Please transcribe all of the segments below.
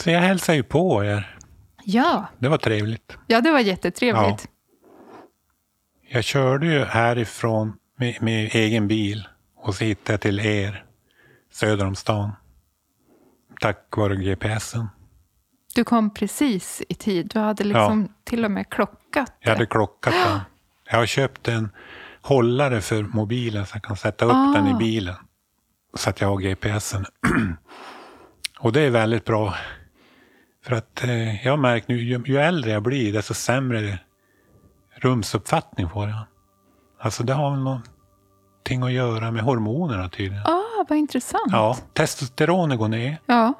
Så jag hälsar ju på er. Ja, Det var trevligt. ja det var jättetrevligt. Jag körde ju härifrån med, med egen bil och så hittade jag till er söder om stan. Tack vare GPSen. Du kom precis i tid. Du hade liksom till och med klockat Jag hade klockat den. Jag har köpt en hållare för mobilen så jag kan sätta upp den i Ah. bilen. Så att jag har GPSen. och det är väldigt bra. För att eh, jag har märkt nu, ju, ju äldre jag blir, desto sämre rumsuppfattning får jag. Alltså det har väl någonting att göra med hormonerna tydligen. Ah, vad intressant. Ja, testosteronet går ner Ja,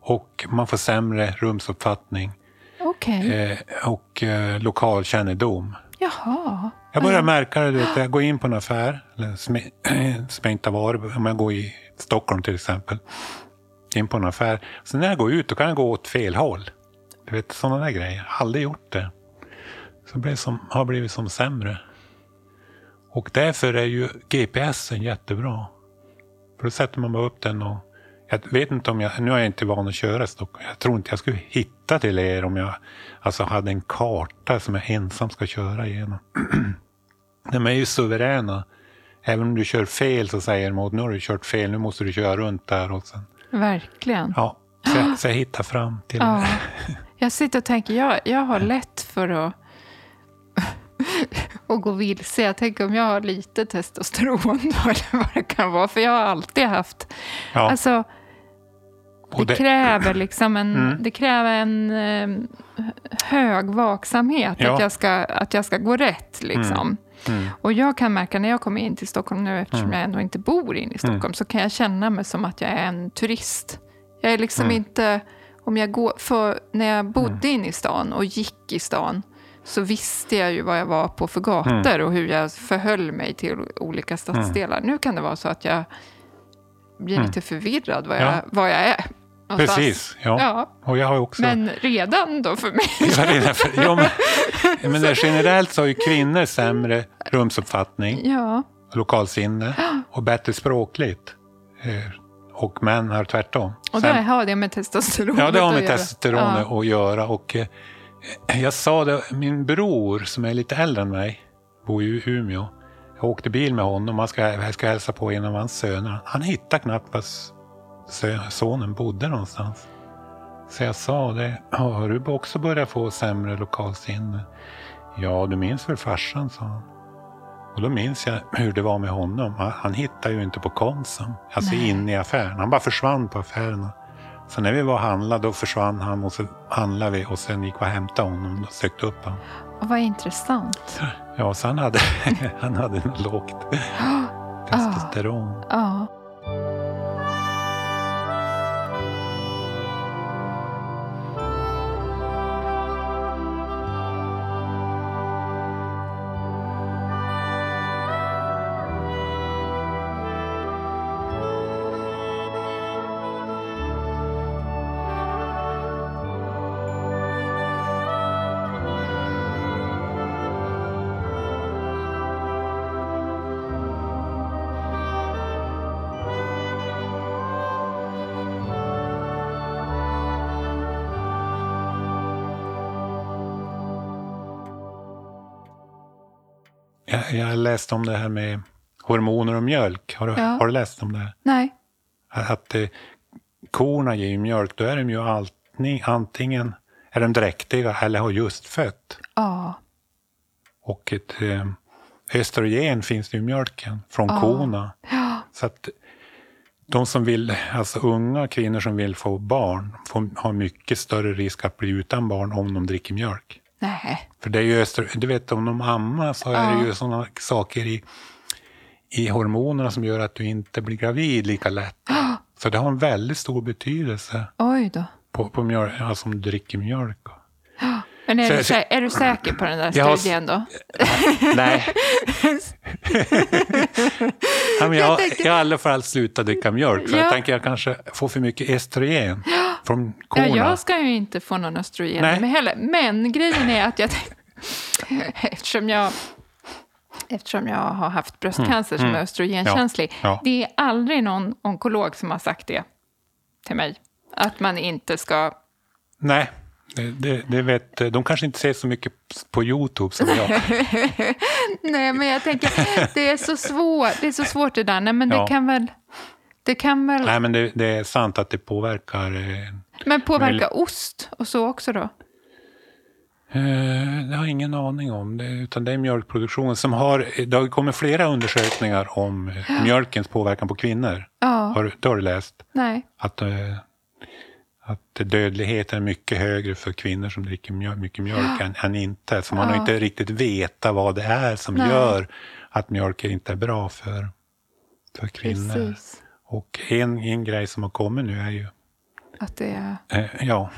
och man får sämre rumsuppfattning okej. eh, och eh, lokalkännedom. Jaha. Jag börjar märka det, du vet, jag går in på en affär, eller som, som jag inte har varit om jag går i Stockholm till exempel. In på en affär. Så när jag går ut då kan jag gå åt fel håll. Du vet, sådana där grejer. Har aldrig gjort det. Så det som, har blivit som sämre. Och därför är ju GPSen jättebra. För då sätter man bara upp den och jag vet inte om jag, nu är jag inte van att köra i Stockholm. Jag tror inte jag skulle hitta till er om jag alltså hade en karta som jag ensam ska köra igenom. De är ju suveräna. Även om du kör fel så säger de åt nu har du kört fel, nu måste du köra runt där. Och sen, Verkligen. ja, så, jag, så jag hittar fram till Ja. Jag sitter och tänker, jag, jag har lätt för att, att gå vilse. Jag tänker om jag har lite testosteron då, eller vad det kan vara. För jag har alltid haft... ja, Alltså, och det, kräver liksom en, Mm. det kräver en eh, hög vaksamhet Ja. att, jag ska, att jag ska gå rätt. Liksom. mm, Och jag kan märka när jag kommer in till Stockholm nu, eftersom Mm. jag ändå inte bor inne i Stockholm, så kan jag känna mig som att jag är en turist. Jag är liksom Mm. inte... Om jag går, för när jag bodde inne i stan och gick i stan så visste jag ju vad jag var på för gator Mm. och hur jag förhöll mig till olika stadsdelar. Nu kan det vara så att jag blir lite förvirrad vad jag, Mm. Ja. vad jag är. Någonstans. precis. Ja. Ja, Och jag har också... men redan då för mig. Ja, är därför, ja, men, men generellt så har ju kvinnor sämre rumsuppfattning, Ja, lokalsinne och bättre språkligt. Eh, Och män har tvärtom. och det har det med testosteron Ja, det har med göra. testosteronet Ja. att göra. Och, eh, jag sa det, min bror som är lite äldre än mig, bor ju i Umeå. Jag åkte bil med honom, man ska, jag ska hälsa på en av hans söner. Han hittade knappt sonen bodde någonstans. Så jag sa det, "Ja, har du också börjat få sämre lokalsinne? Ja, du minns väl farsan, sa han. Och då minns jag hur det var med honom. Han, hittade ju inte på Konsum, alltså Nej. inne i affären. Han bara försvann på affärerna. Så när vi var och handlade, då försvann han och så handlade vi och sen gick vi och hämtade honom och sökte upp honom. Och vad intressant. Ja, så han hade, han hade lågt testosteron. Ja. Jag, jag läste om det här med hormoner och mjölk. Har du, Ja. har du läst om det? Nej. Att eh, korna ger ju mjölk, då är de ju alltid, antingen är de dräktiga eller har just fött. Ja. Och ett eh, östrogen finns det i mjölken från Ja. korna. Ja. Så att de som vill, alltså unga kvinnor som vill få barn, får, har mycket större risk att bli utan barn om de dricker mjölk. Nej. För det är ju östrogen, du vet om de ammar så är Ja. det ju sådana saker i, i hormonerna som gör att du inte blir gravid lika lätt. Så det har en väldigt stor betydelse Oj då. på, på mjölk, alltså om du dricker mjölk. Men är, Så- du, så- är du säker på den där har- studien då? Nej. ja, men jag, Jag har i alla fall slutat dricka mjölk för Ja. jag tänker jag kanske får för mycket estrogen från Ja, korna. jag ska ju inte få någon östrogen Nej. med heller. Men grejen är att jag... eftersom jag... Eftersom jag har haft bröstcancer som är östrogenkänslig. Mm. Ja, ja. Det är aldrig någon onkolog som har sagt det till mig. Att man inte ska Nej, det, det, det vet, de kanske inte ser så mycket på Youtube som jag. Nej, men jag tänker, det är så svårt det, är så svårt det där. Nej, men det Ja. kan väl... Det kan väl... Nej, men det, det är sant att det påverkar. Eh, Men påverka ost och så också då? Eh, Det har jag ingen aning om. Det, utan det är mjölkproduktionen som har... Det har kommit flera undersökningar om eh, mjölkens påverkan på kvinnor. Ja, Har, du- det har du läst? nej. Att, eh, att dödligheten är mycket högre för kvinnor som dricker mjölk, mycket mjölk än, än inte. Så man har Ja. inte riktigt veta vad det är som Nej. gör att mjölk inte är bra för, för kvinnor. Precis. Och en, en grej som har kommit nu är ju... Att det är... Eh, ja,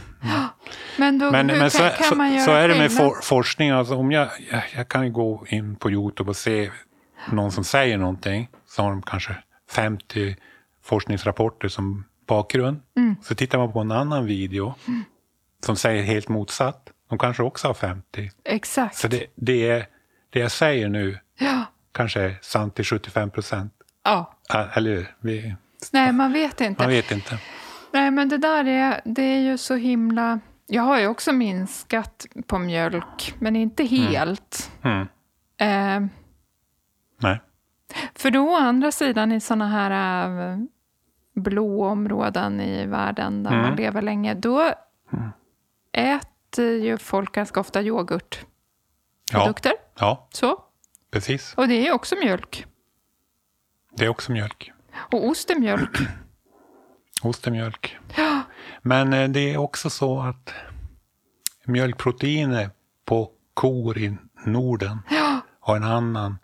Men, då, Men, hur men kan, så, kan man göra så är det med for, forskning. Alltså om jag, jag, jag kan gå in på Youtube och se någon som säger någonting. Så har de kanske 50 forskningsrapporter som bakgrund. Mm. Så tittar man på en annan video som säger helt motsatt. De kanske också har 50. Exakt. Så det, det, är, det jag säger nu Ja. kanske är sant till 75 procent. ja. Eller? Vi, Nej, man vet inte. man vet inte. Nej, men det där är, det är ju så himla... Jag har ju också minskat på mjölk, men inte helt. Mm. Eh, Nej. för då å andra sidan i såna här eh, blå områden i världen där Mm. man lever länge, då äter ju folk ganska ofta yoghurtprodukter. Ja, ja, Så. precis. Och det är också mjölk. Det är också mjölk. Och ost är mjölk. Ost är mjölk. Men eh, det är också så att mjölkproteiner på kor i Norden Ja, har en annan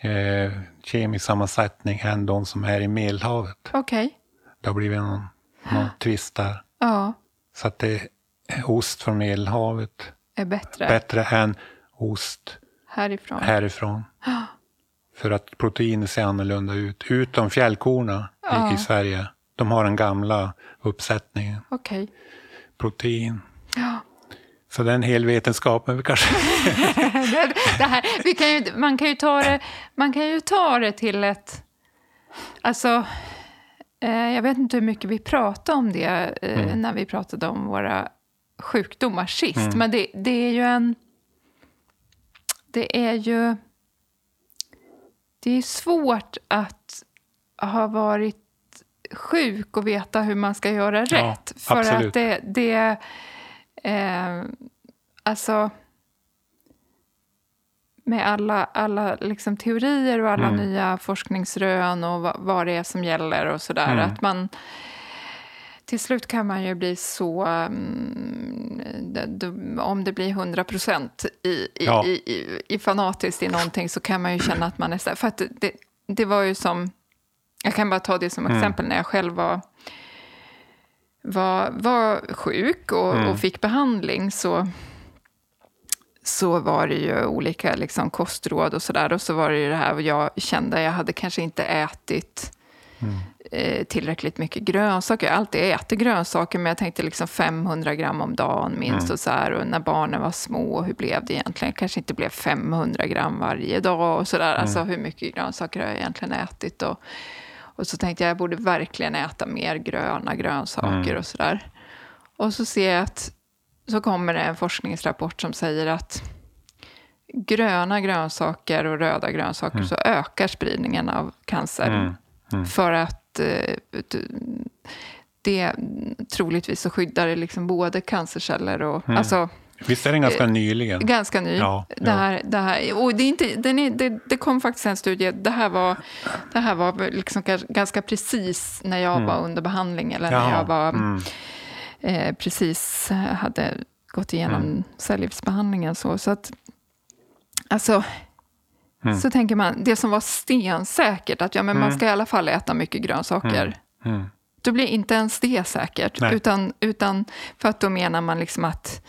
eh, kemisk sammansättning än de som är i Medelhavet. okej. Det har blivit någon, någon twist där. Ja, Så att det är ost från Medelhavet är bättre bättre än ost härifrån. härifrån. För att proteinet ser annorlunda ut. Utom fjällkorna Ja. i, i Sverige. De har den gamla uppsättningen. Okej. Protein. Ja. Så det är en hel vetenskap, men vi kanske... det, det här, vi kan ju, man, kan ju ta det, man kan ju ta det till ett... Alltså, eh, jag vet inte hur mycket vi pratade om det eh, när vi pratade om våra sjukdomar sist. Men det, det är ju en... Det är ju... Det är svårt att ha varit sjuk och veta hur man ska göra Ja, rätt. För absolut. att det... det eh, alltså med alla, alla liksom teorier och alla Mm. nya forskningsrön och vad, vad det är som gäller och sådär. Mm. Att man, till slut kan man ju bli så... mm, om det blir 100 procent i, i, Ja. i, i, fanatiskt i någonting så kan man ju känna att man är... För att det, det var ju som... Jag kan bara ta det som Mm. exempel när jag själv var, var, var sjuk och, Mm. och fick behandling. så så var det ju olika liksom, kostråd och sådär. Och så var det ju det här och jag kände att jag hade kanske inte ätit eh, tillräckligt mycket grönsaker. Jag alltid ätit grönsaker, men jag tänkte liksom 500 gram om dagen minst. Och, så här, och när barnen var små, hur blev det egentligen? kanske inte blev 500 gram varje dag och sådär. Alltså hur mycket grönsaker har jag egentligen ätit? Och, och så tänkte jag, jag borde verkligen äta mer gröna grönsaker och sådär. Och så ser jag att så kommer det en forskningsrapport som säger att gröna grönsaker och röda grönsaker så ökar spridningen av cancer. För att eh, det troligtvis så skyddar det liksom både cancerceller och... Alltså, Visst är den ganska nyligen? ganska ny. Ja, det, ja. här, det, här, och det, är inte, den är, det, det kom faktiskt en studie, det här var, det här var liksom gans- ganska precis när jag var under behandling eller när Mm. Jag var mm. eh, precis eh, hade gått igenom Mm. cellgiftsbehandlingen. Så, så att, alltså, Mm. så tänker man, det som var stensäkert, att ja, men man ska i alla fall äta mycket grönsaker. Mm. Då blir inte ens det säkert. Nej. Utan, utan för att då menar man liksom att,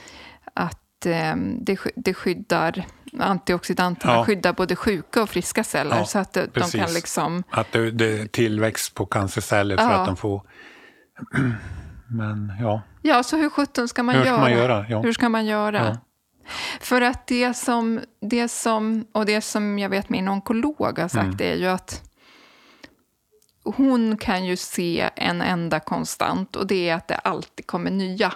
att eh, det, det skyddar, antioxidanterna Ja. skyddar både sjuka och friska celler. Ja, så att de, de precis. kan liksom... Att det, det är tillväxt på cancerceller för Ja. att de får... Men ja, Ja, så hur sjutton ska man hur ska göra? man göra? Ja. Hur ska man göra? För att det som, det som, och det som jag vet min onkolog har sagt Mm. är ju att hon kan ju se en enda konstant och det är att det alltid kommer nya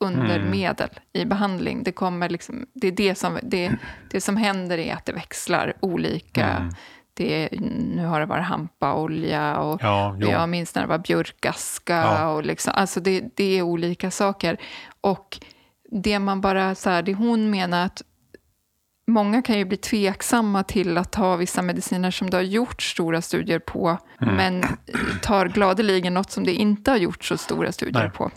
under Mm. i behandling. Det, kommer liksom, det, är det, som, det, det som händer är att det växlar olika. Mm. Det nu har det varit hampaolja och Ja, jo. jag minns när det var björkaska. Ja. Och liksom, alltså det, det är olika saker. Och det man bara, så här, det hon menar att många kan ju bli tveksamma till att ta vissa mediciner som det har gjort stora studier på, Mm. men tar gladeligen något som det inte har gjort så stora studier Nej. på.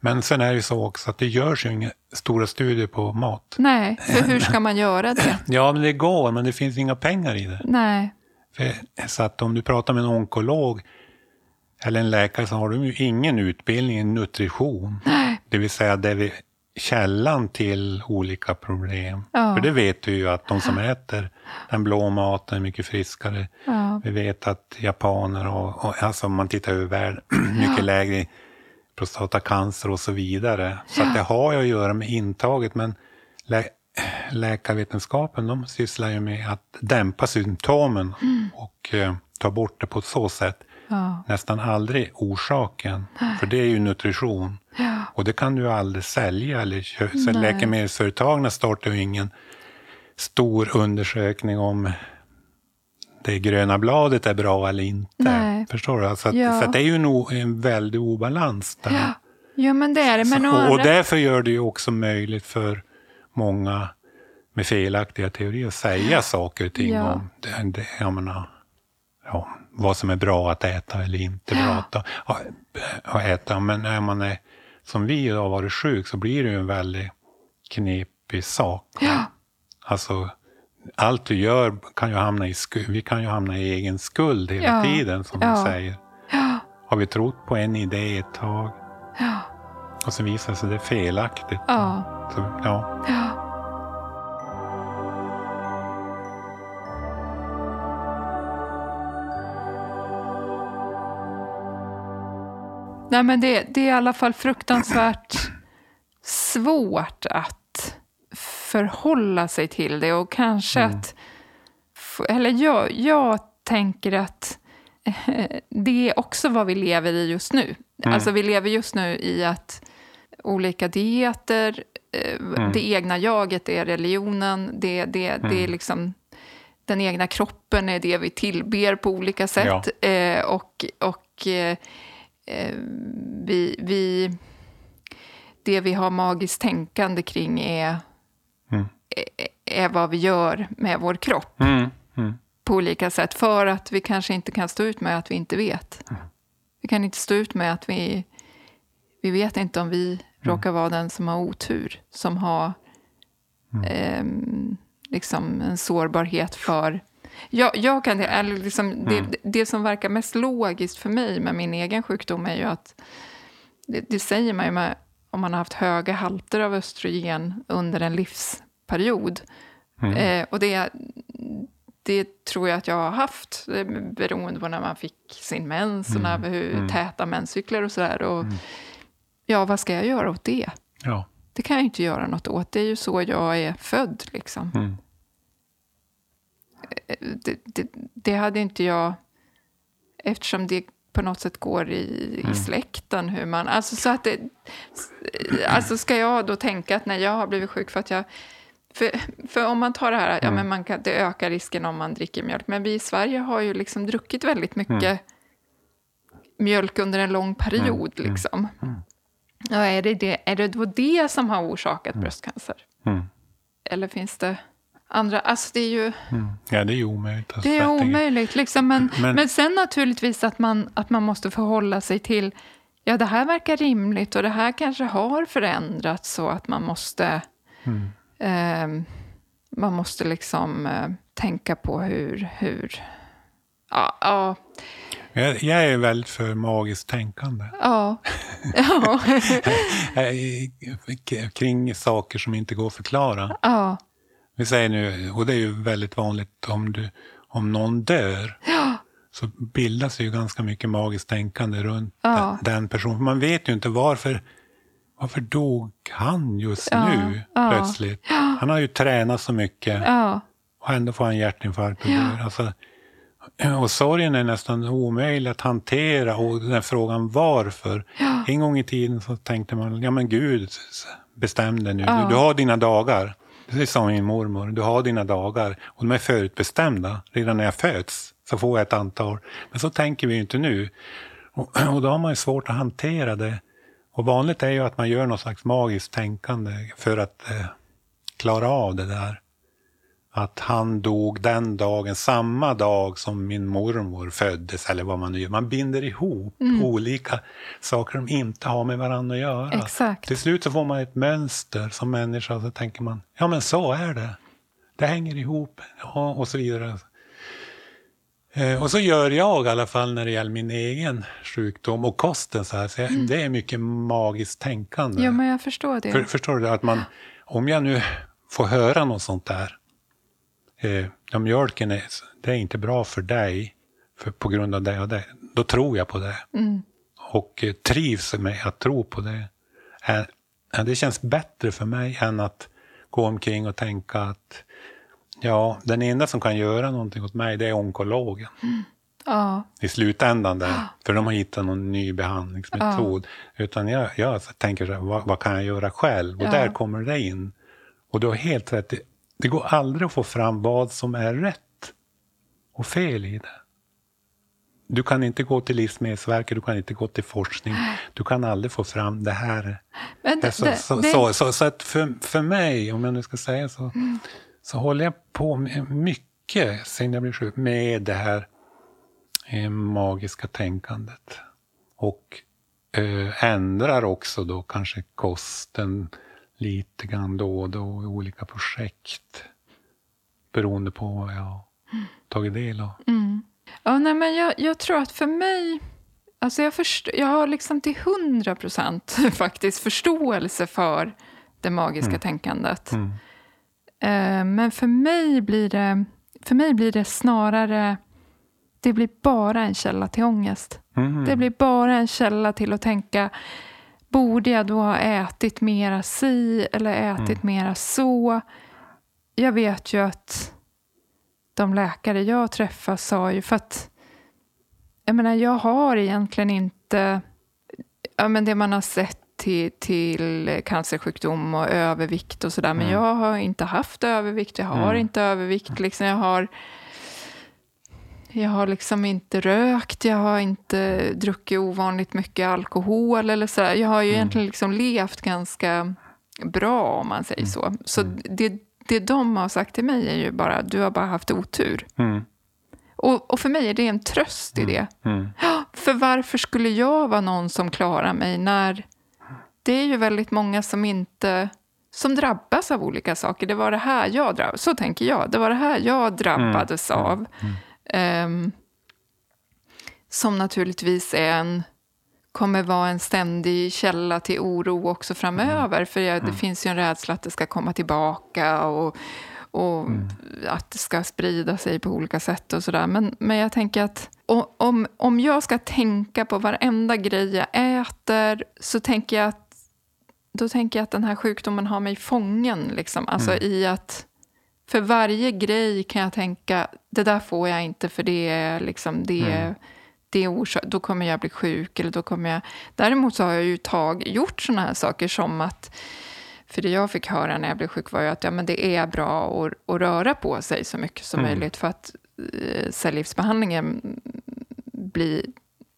Men sen är det ju så också att det görs ju inga stora studier på mat. Nej, för hur ska man göra det? Ja, men det går, men det finns inga pengar i det. Nej, För, så att om du pratar med en onkolog eller en läkare så har de ju ingen utbildning i nutrition. nej, Det vill säga det är källan till olika problem. Ja. För det vet vi ju att de som äter den blå maten är mycket friskare. ja, Vi vet att japaner och, och alltså om man tittar över världen, mycket lägre i prostatacancer och så vidare. Så att det har ju att göra med intaget. Men lä läkarvetenskapen de sysslar ju med att dämpa symptomen och eh, ta bort det på så sätt. Ja, Nästan aldrig orsaken, för det är ju nutrition. ja, Och det kan du aldrig sälja. Eller kö- så Nej. läkemedelsföretagen startar ju ingen stor undersökning om det gröna bladet är bra eller inte. Nej. Förstår du? Så, att, Ja. så det är ju en, o- en väldig obalans där. ja. Ja, men det är det. Men å och, och därför gör det ju också möjligt för många med felaktiga teorier att säga saker och ting Ja. om det, det, jag menar, ja, vad som är bra att äta eller inte bra att, att äta. Men när man är, som vi har varit sjuk så blir det ju en väldigt knepig sak. Ja. Alltså, allt du gör kan ju hamna i skuld. Vi kan ju hamna i egen skuld hela Ja. tiden, som Ja. du säger. Ja, Har vi trott på en idé ett tag ja, och så visar det sig det är felaktigt. ja, Så, ja. Nej, men det, det är i alla fall fruktansvärt svårt att förhålla sig till det och kanske att... f- Eller jag, jag tänker att eh, det är också vad vi lever i just nu. Alltså vi lever just nu i att olika dieter, eh, det egna jaget är religionen, det, det, det är liksom den egna kroppen är det vi tillber på olika sätt. Eh, och och eh, vi, vi, det vi har magiskt tänkande kring är, Mm. är, är vad vi gör med vår kropp Mm. Mm. på olika sätt. För att vi kanske inte kan stå ut med att vi inte vet. Vi kan inte stå ut med att vi... Vi vet inte om vi råkar vara den som har otur. Som har ehm, liksom en sårbarhet för... Jag, jag kan, eller liksom, det, det som verkar mest logiskt för mig med min egen sjukdom är ju att... Det, det säger man ju med, om man har haft höga halter av östrogen under en livsperiod. Eh, och det, det tror jag att jag har haft, eh, beroende på när man fick sin mens och när, hur täta menscykler och sådär. Och, Ja, vad ska jag göra åt det? Ja. Det kan jag inte göra något åt. Det är ju så jag är född. Liksom. Mm. Eh, Det, det, det hade inte jag... Eftersom det på något sätt går i, i släkten. Hur man, alltså, så att det, alltså ska jag då tänka att när jag har blivit sjuk för att jag... För, för om man tar det här, ja, men man kan, det ökar risken om man dricker mjölk. Men vi i Sverige har ju liksom druckit väldigt mycket mjölk under en lång period. Liksom. Ja, är, det det, är det då det som har orsakat bröstcancer? Mm. Eller finns det andra? Alltså det är ju Mm. Ja, det är ju omöjligt. att det är omöjligt. Liksom. Men, men, Men- sen naturligtvis att man, att man måste förhålla sig till ja, det här verkar rimligt och det här kanske har förändrats så att man måste Mm. eh, man måste liksom eh, tänka på hur... hur ja, ja, Jag, jag är väldigt för magiskt tänkande. ja, ja, Eh, Kring saker som inte går att förklara. ja, Vi säger nu, och det är ju väldigt vanligt om, du, om någon dör. Så bildas ju ganska mycket magiskt tänkande runt Ja. den, den personen. Man vet ju inte varför, varför dog han just Ja, nu ja. plötsligt. Han har ju tränat så mycket ja, och ändå får han hjärtinfarkt och dör. Alltså, och sorgen är nästan omöjlig att hantera och den här frågan varför. Ja. En gång i tiden så tänkte man, ja men Gud bestämde nu, Ja. du, du har dina dagar. Det sa min mormor, du har dina dagar och de är förutbestämda. Redan när jag föds så får jag ett antal. Men så tänker vi ju inte nu. Och, och då har man ju svårt att hantera det. Och vanligt är ju att man gör något slags magiskt tänkande för att eh, klara av det där. Att han dog den dagen, samma dag som min mormor föddes, eller vad man nu gör. Man binder ihop olika saker som inte har med varandra att göra. Exakt. Till slut så får man ett mönster som människa och så tänker man, ja men så är det. Det hänger ihop ja, och så vidare. Eh, och så gör jag i alla fall när det gäller min egen sjukdom och kosten. Så här, så jag, Det är mycket magiskt tänkande. Jo, men jag förstår det. För, förstår du? Att man, om jag nu får höra något sånt där. Eh, ja, mjölken är, det är inte bra för dig för, på grund av det och det. Då tror jag på det. Mm. Och eh, trivs med att tro på det. Eh, det känns bättre för mig än att gå omkring och tänka att ja, den enda som kan göra någonting åt mig det är onkologen Ja, i slutändan där. För de har hittat någon ny behandlingsmetod. Utan jag, jag tänker så här, vad, vad kan jag göra själv? Och Ja. där kommer det in. Och du har helt rätt. Det, går aldrig att få fram vad som är rätt och fel i det. Du kan inte gå till Livsmedelsverket, du kan inte gå till forskning. Du kan aldrig få fram det här. Det, så, det, så, det, så, så, så att för, för mig, om jag nu ska säga så, så håller jag på med mycket sen jag blev sjuk med det här eh, magiska tänkandet. Och eh, ändrar också då kanske kosten lite grann då och då i olika projekt. Beroende på vad jag har tagit del av. Mm. Ja, nej, men jag, jag tror att för mig... Alltså jag, först, jag har liksom till hundra procent faktiskt förståelse för det magiska tänkandet. Mm. Eh, men för mig, blir det, för mig blir det snarare... Det blir bara en källa till ångest. Mm. Det blir bara en källa till att tänka borde jag då ha ätit mera si eller ätit mera så? Jag vet ju att de läkare jag träffar sa ju för att jag menar, jag har egentligen inte ja, men det man har sett till, till cancersjukdom och övervikt och sådär. Men jag har inte haft övervikt, jag har Mm. inte övervikt. Liksom, jag har jag har liksom inte rökt, jag har inte druckit ovanligt mycket alkohol eller så. Jag har ju egentligen liksom levt ganska bra om man säger så. Så det, det de har sagt till mig är ju bara, du har bara haft otur. Mm. Och, och för mig är det en tröst i det. Mm. För varför skulle jag vara någon som klarar mig när det är ju väldigt många som inte som drabbas av olika saker. Det var det här jag drabbades Så tänker jag. Det var det här jag drabbades av. Ehm, som naturligtvis är en, kommer vara en ständig källa till oro också framöver. För jag, det finns ju en rädsla att det ska komma tillbaka och, och att det ska sprida sig på olika sätt och sådär. Men, men jag tänker att om, om jag ska tänka på varenda grej jag äter så tänker jag att då tänker jag att den här sjukdomen har mig fången. Liksom. Alltså i att för varje grej kan jag tänka, det där får jag inte för det är liksom det, det är orsak, då kommer jag bli sjuk. Eller då kommer jag... Däremot så har jag ju tag, gjort såna här saker som att, för det jag fick höra när jag blev sjuk var ju att ja, men det är bra att, att röra på sig så mycket som möjligt för att eh, cellgiftsbehandlingen blir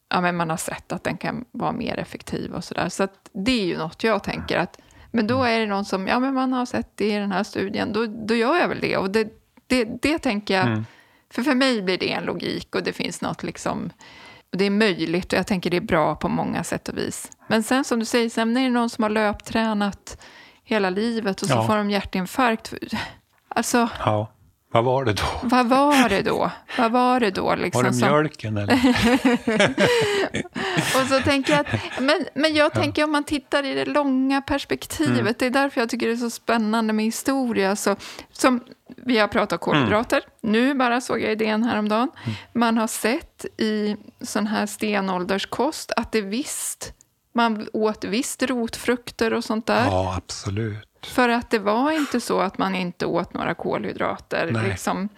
ja, men man har sett att den kan vara mer effektiv och sådär. Så att det är ju något jag tänker att, men då är det någon som, ja men man har sett det i den här studien, då, då gör jag väl det. Och det, det, det tänker jag, för för mig blir det en logik och det finns något liksom, det är möjligt och jag tänker det är bra på många sätt och vis. Men sen som du säger, sen är det någon som har löptränat hela livet och så Ja. får de hjärtinfarkt. Alltså, Ja, vad var det då? vad var det då? Vad var det då? Liksom, Var det som- mjölken eller? Och så tänker jag att, men, men jag tänker om man tittar i det långa perspektivet, Mm. det är därför jag tycker det är så spännande med historia. Så, som vi har pratat kolhydrater, Mm. nu bara såg jag idén häromdagen. Man har sett i sån här stenålderskost att det visst, man åt visst rotfrukter och sånt där. Ja, absolut. För att det var inte så att man inte åt några kolhydrater. Nej. Liksom.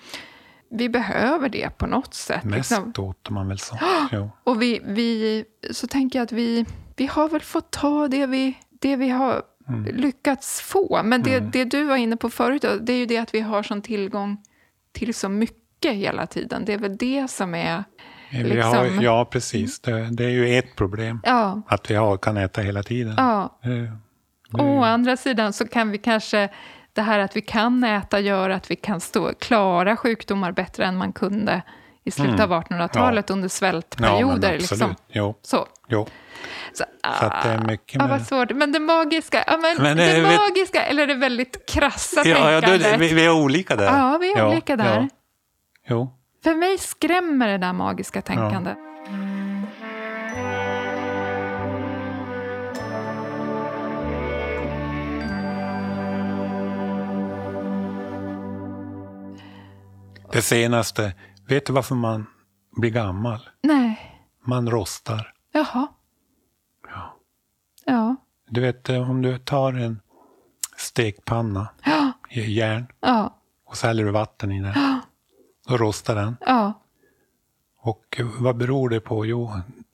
Vi behöver det på något sätt. Mest liksom. åt man väl så. Jo. Och vi, vi, så tänker jag att vi, vi har väl fått ta det vi, det vi har Mm. lyckats få. Men det, det du var inne på förut, då, det är ju det att vi har sån tillgång till så mycket hela tiden. Det är väl det som är... Vi har, Liksom- ja, precis. Det, det är ju ett problem. Ja, Att vi har, kan äta hela tiden. ja. Det- Å andra sidan så kan vi kanske... Det här att vi kan äta gör att vi kan stå, klara sjukdomar bättre än man kunde i slutet av 1800-talet under Mm. ja, men svältperioder. absolut. liksom. Jo, Så. jo. Så, Så att det är mycket Ja, med- svårt. Men det magiska, ja, men Men det, det- magiska, eller det väldigt krassa Ja, ja, tänkandet. du, vi, vi är olika där. Ja, vi är olika där. Ja. Jo. För mig skrämmer det där magiska tänkandet. Det senaste, vet du varför man blir gammal? Nej, Man rostar. jaha. Ja. Ja, Du vet, eh, om du tar en stekpanna ja, i järn ja, och så häller du vatten i den. Då rostar den. ja, Och eh, vad beror det på? Jo,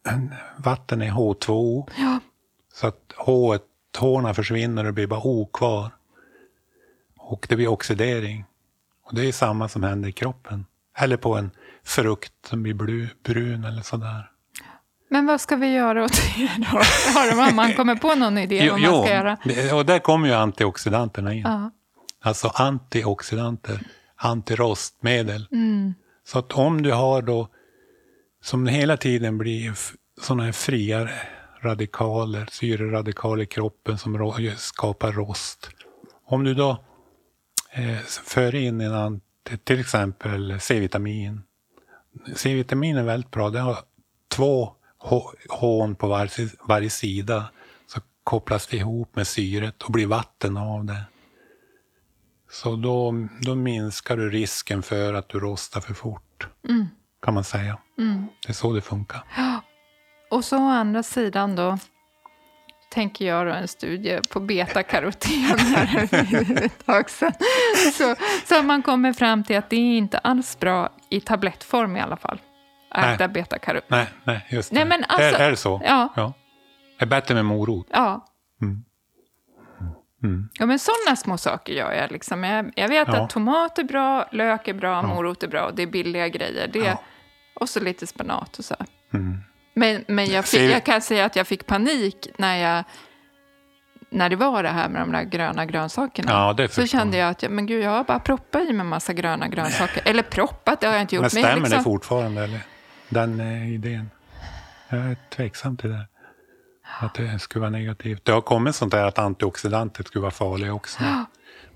vatten är H2O. ja. Så att H, H försvinner och det blir bara O kvar. Och det blir oxidering. Det är samma som händer i kroppen. Eller på en frukt som blir blu, brun eller sådär. Men vad ska vi göra åt det då? Har mamman kommit på någon idé vad man ska göra? och där kommer ju antioxidanterna in. Ja. Alltså antioxidanter, antirostmedel. Mm. Så att om du har då, som hela tiden blir sådana här fria radikaler, syreradikaler i kroppen som skapar rost. Om du då för in anti, till exempel C-vitamin. C-vitamin är väldigt bra. Det har två H- H på varje, varje sida. Så kopplas det ihop med syret och blir vatten av det. Så då, då minskar du risken för att du rostar för fort. Kan man säga. Det är så det funkar. Och så å andra sidan då tänker jag då en studie på betakaroten här ett tag sedan. Så, så man kommer fram till att det är inte alls bra i tablettform i alla fall. Äta betakaroten. Nej, nej, just det. Nej, men alltså- är, är det så? Ja. ja. Det är bättre med morot. Ja. Mm. Mm. Ja, men sådana små saker gör jag. Liksom. Jag, jag vet Ja. att tomat är bra, lök är bra, morot är bra. och Det är billiga grejer. Det, Ja. Och så lite spenat och så. Mm. Men, men jag, fick, jag kan säga att jag fick panik när, jag, när det var det här med de där gröna grönsakerna. Ja, så kände jag att jag, men gud, jag har bara proppat i mig massa gröna grönsaker. Eller proppat, det har jag inte gjort. Men stämmer liksom, det fortfarande? Eller? Den eh, idén? Jag är tveksam till det. Att det skulle vara negativt. Det har kommit sånt där att antioxidanter skulle vara farliga också.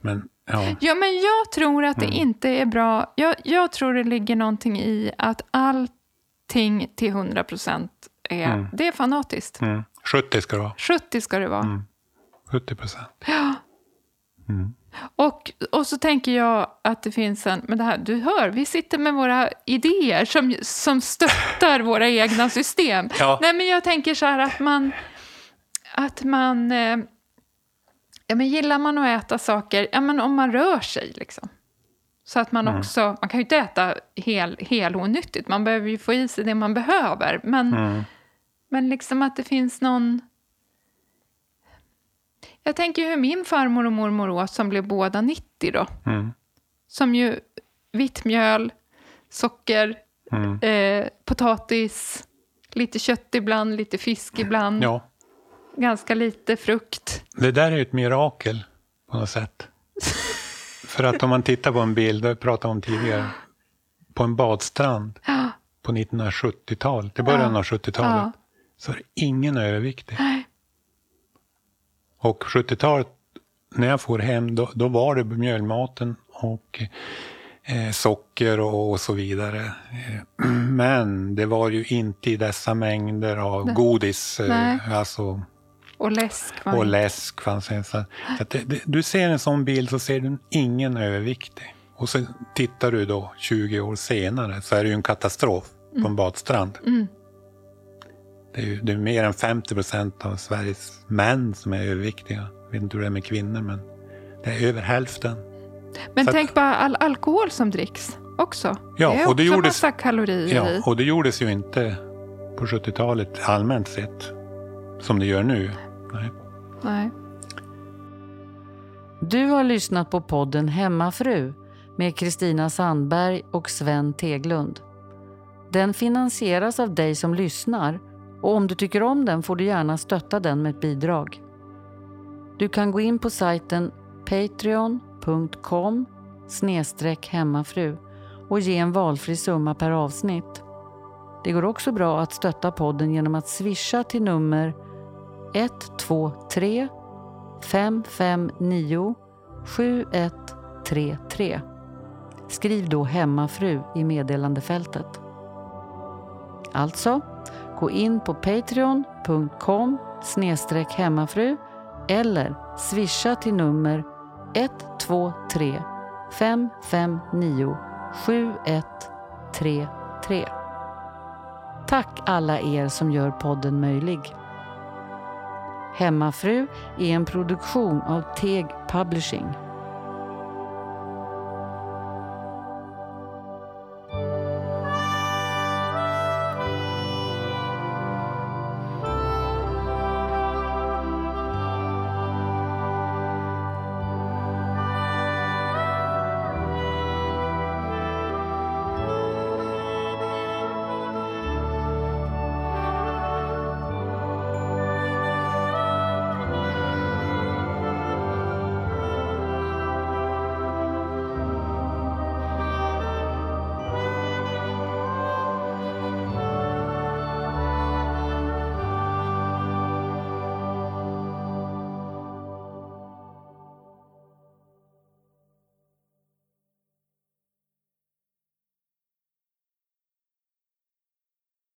Men ja, Ja, men jag tror att Mm. det inte är bra. Jag, jag tror det ligger någonting i att allting till 100 procent är, det är fanatiskt. mm. 70 ska det vara. 70 ska det vara. Mm. 70 procent. Och, och så tänker jag att det finns en... Men det här, du hör, vi sitter med våra idéer som, som stöttar våra egna system. Ja. Nej, men jag tänker så här att man... Att man eh, ja, men gillar man att äta saker, ja, men om man rör sig liksom. Så att man också... Man kan ju inte äta hel, hel onyttigt. Man behöver ju få i sig det man behöver. Men, Mm. men liksom att det finns någon... Jag tänker hur min farmor och mormor åt som blev båda 90 då. Mm. Som ju vitt mjöl, socker, Mm. eh, potatis, lite kött ibland, lite fisk ibland, Ja, ganska lite frukt. det där är ju ett mirakel på något sätt. För att om man tittar på en bild, det pratade om tidigare, på en badstrand på 1970-talet, i början av 70-talet, Ja. så är ingen överviktig. Och 70-talet, när jag får hem, då, då var det mjölmaten och eh, socker och, och så vidare. Eh, Men det var ju inte i dessa mängder av godis, eh, alltså, och läsk. och läsk. Fanns det. Så att det, det, du ser en sån bild så ser du ingen överviktig. Och så tittar du då 20 år senare så är det ju en katastrof på en badstrand. Mm. Det är, ju, det är mer än 50 procent av Sveriges män som är överviktiga. Jag vet inte hur det är med kvinnor men det är över hälften. Men så att- tänk bara all alkohol som dricks. också. Ja, det är och det också gjordes- massa kalorier Ja, i. och det gjordes ju inte på 70-talet allmänt sett som det gör nu. Nej. Nej. Du har lyssnat på podden Hemmafru med Kristina Sandberg och Sven Teglund. Den finansieras av dig som lyssnar och om du tycker om den får du gärna stötta den med ett bidrag. Du kan gå in på sajten patreon.com hemmafru och ge en valfri summa per avsnitt. Det går också bra att stötta podden genom att swisha till nummer 123 559 7133. Skriv då hemmafru i meddelandefältet. Alltså, gå in på patreon.com hemmafru eller swisha till nummer 123 559 7133. Tack alla er som gör podden möjlig. Hemmafru är en produktion av Teg Publishing.